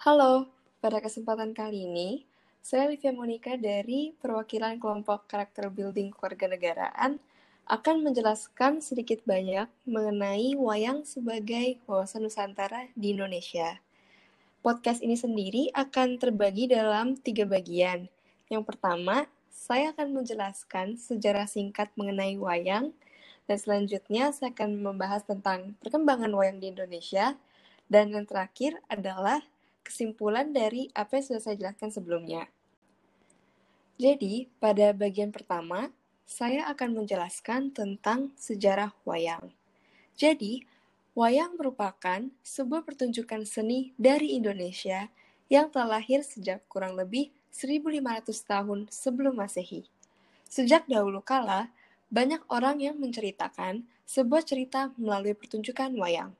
Halo, pada kesempatan kali ini, saya Livia Monica dari perwakilan kelompok karakter building kewarganegaraan akan menjelaskan sedikit banyak mengenai wayang sebagai wawasan Nusantara di Indonesia. Podcast ini sendiri akan terbagi dalam tiga bagian. Yang pertama, saya akan menjelaskan sejarah singkat mengenai wayang, dan selanjutnya saya akan membahas tentang perkembangan wayang di Indonesia, dan yang terakhir adalah kesimpulan dari apa yang sudah saya jelaskan sebelumnya. Jadi, pada bagian pertama, saya akan menjelaskan tentang sejarah wayang. Jadi, wayang merupakan sebuah pertunjukan seni dari Indonesia yang telah lahir sejak kurang lebih 1500 tahun sebelum Masehi. Sejak dahulu kala, banyak orang yang menceritakan sebuah cerita melalui pertunjukan wayang.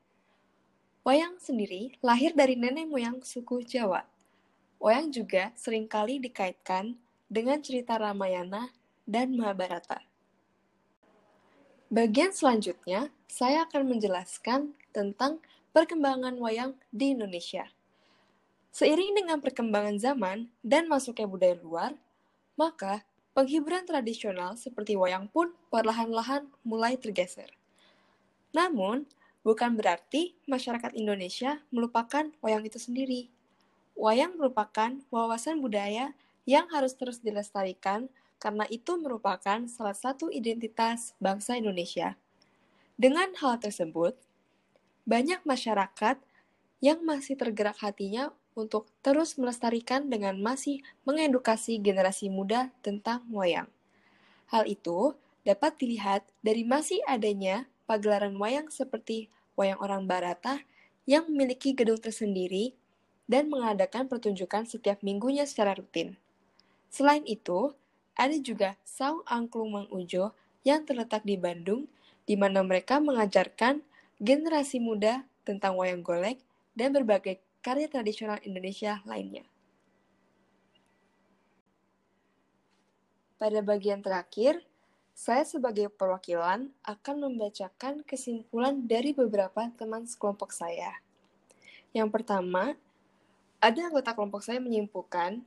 Wayang sendiri lahir dari nenek moyang suku Jawa. Wayang juga sering kali dikaitkan dengan cerita Ramayana dan Mahabharata. Bagian selanjutnya, saya akan menjelaskan tentang perkembangan wayang di Indonesia. Seiring dengan perkembangan zaman dan masuknya budaya luar, maka penghiburan tradisional seperti wayang pun perlahan-lahan mulai tergeser. Namun, Bukan berarti masyarakat Indonesia melupakan wayang itu sendiri. Wayang merupakan wawasan budaya yang harus terus dilestarikan karena itu merupakan salah satu identitas bangsa Indonesia. Dengan hal tersebut, banyak masyarakat yang masih tergerak hatinya untuk terus melestarikan dengan masih mengedukasi generasi muda tentang wayang. Hal itu dapat dilihat dari masih adanya pagelaran wayang seperti Wayang Orang Barata yang memiliki gedung tersendiri dan mengadakan pertunjukan setiap minggunya secara rutin. Selain itu, ada juga Saung Angklung Mang Ujo yang terletak di Bandung, di mana mereka mengajarkan generasi muda tentang wayang golek dan berbagai karya tradisional Indonesia lainnya. Pada bagian terakhir, saya sebagai perwakilan akan membacakan kesimpulan dari beberapa teman sekelompok saya. Yang pertama, ada anggota kelompok saya menyimpulkan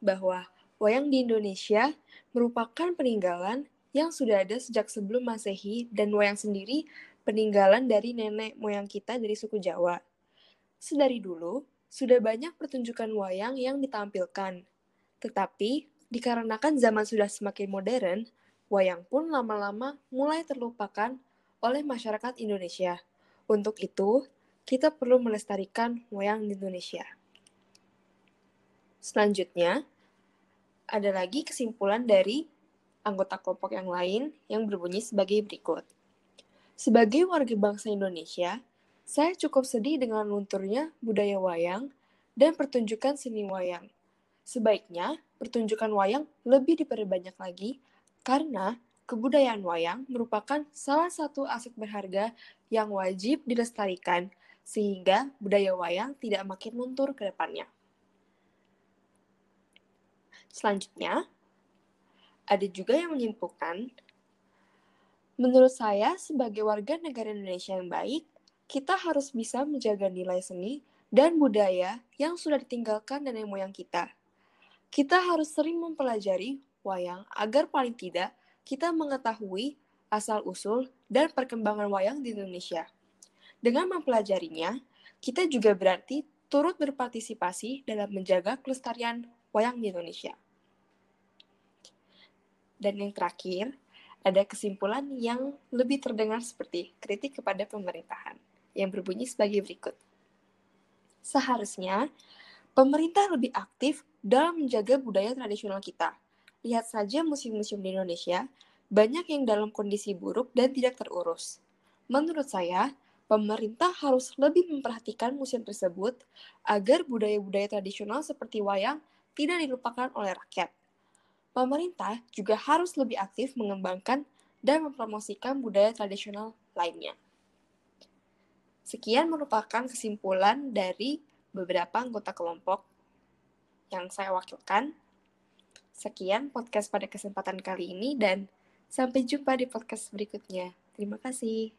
bahwa wayang di Indonesia merupakan peninggalan yang sudah ada sejak sebelum Masehi dan wayang sendiri peninggalan dari nenek moyang kita dari suku Jawa. Sedari dulu, sudah banyak pertunjukan wayang yang ditampilkan. Tetapi, dikarenakan zaman sudah semakin modern, wayang pun lama-lama mulai terlupakan oleh masyarakat Indonesia. Untuk itu, kita perlu melestarikan wayang di Indonesia. Selanjutnya, ada lagi kesimpulan dari anggota kelompok yang lain yang berbunyi sebagai berikut. Sebagai warga bangsa Indonesia, saya cukup sedih dengan lunturnya budaya wayang dan pertunjukan seni wayang. Sebaiknya, pertunjukan wayang lebih diperbanyak lagi karena kebudayaan wayang merupakan salah satu aset berharga yang wajib dilestarikan, sehingga budaya wayang tidak makin luntur ke depannya. Selanjutnya, ada juga yang menyimpulkan, menurut saya sebagai warga negara Indonesia yang baik, kita harus bisa menjaga nilai seni dan budaya yang sudah ditinggalkan nenek moyang kita. Kita harus sering mempelajari wayang agar paling tidak kita mengetahui asal-usul dan perkembangan wayang di Indonesia. Dengan mempelajarinya, kita juga berarti turut berpartisipasi dalam menjaga kelestarian wayang di Indonesia. Dan yang terakhir, ada kesimpulan yang lebih terdengar seperti kritik kepada pemerintahan, yang berbunyi sebagai berikut. Seharusnya, pemerintah lebih aktif dalam menjaga budaya tradisional kita, Lihat saja museum-museum di Indonesia, banyak yang dalam kondisi buruk dan tidak terurus. Menurut saya, pemerintah harus lebih memperhatikan museum tersebut agar budaya-budaya tradisional seperti wayang tidak dilupakan oleh rakyat. Pemerintah juga harus lebih aktif mengembangkan dan mempromosikan budaya tradisional lainnya. Sekian merupakan kesimpulan dari beberapa anggota kelompok yang saya wakilkan. Sekian podcast pada kesempatan kali ini dan sampai jumpa di podcast berikutnya. Terima kasih.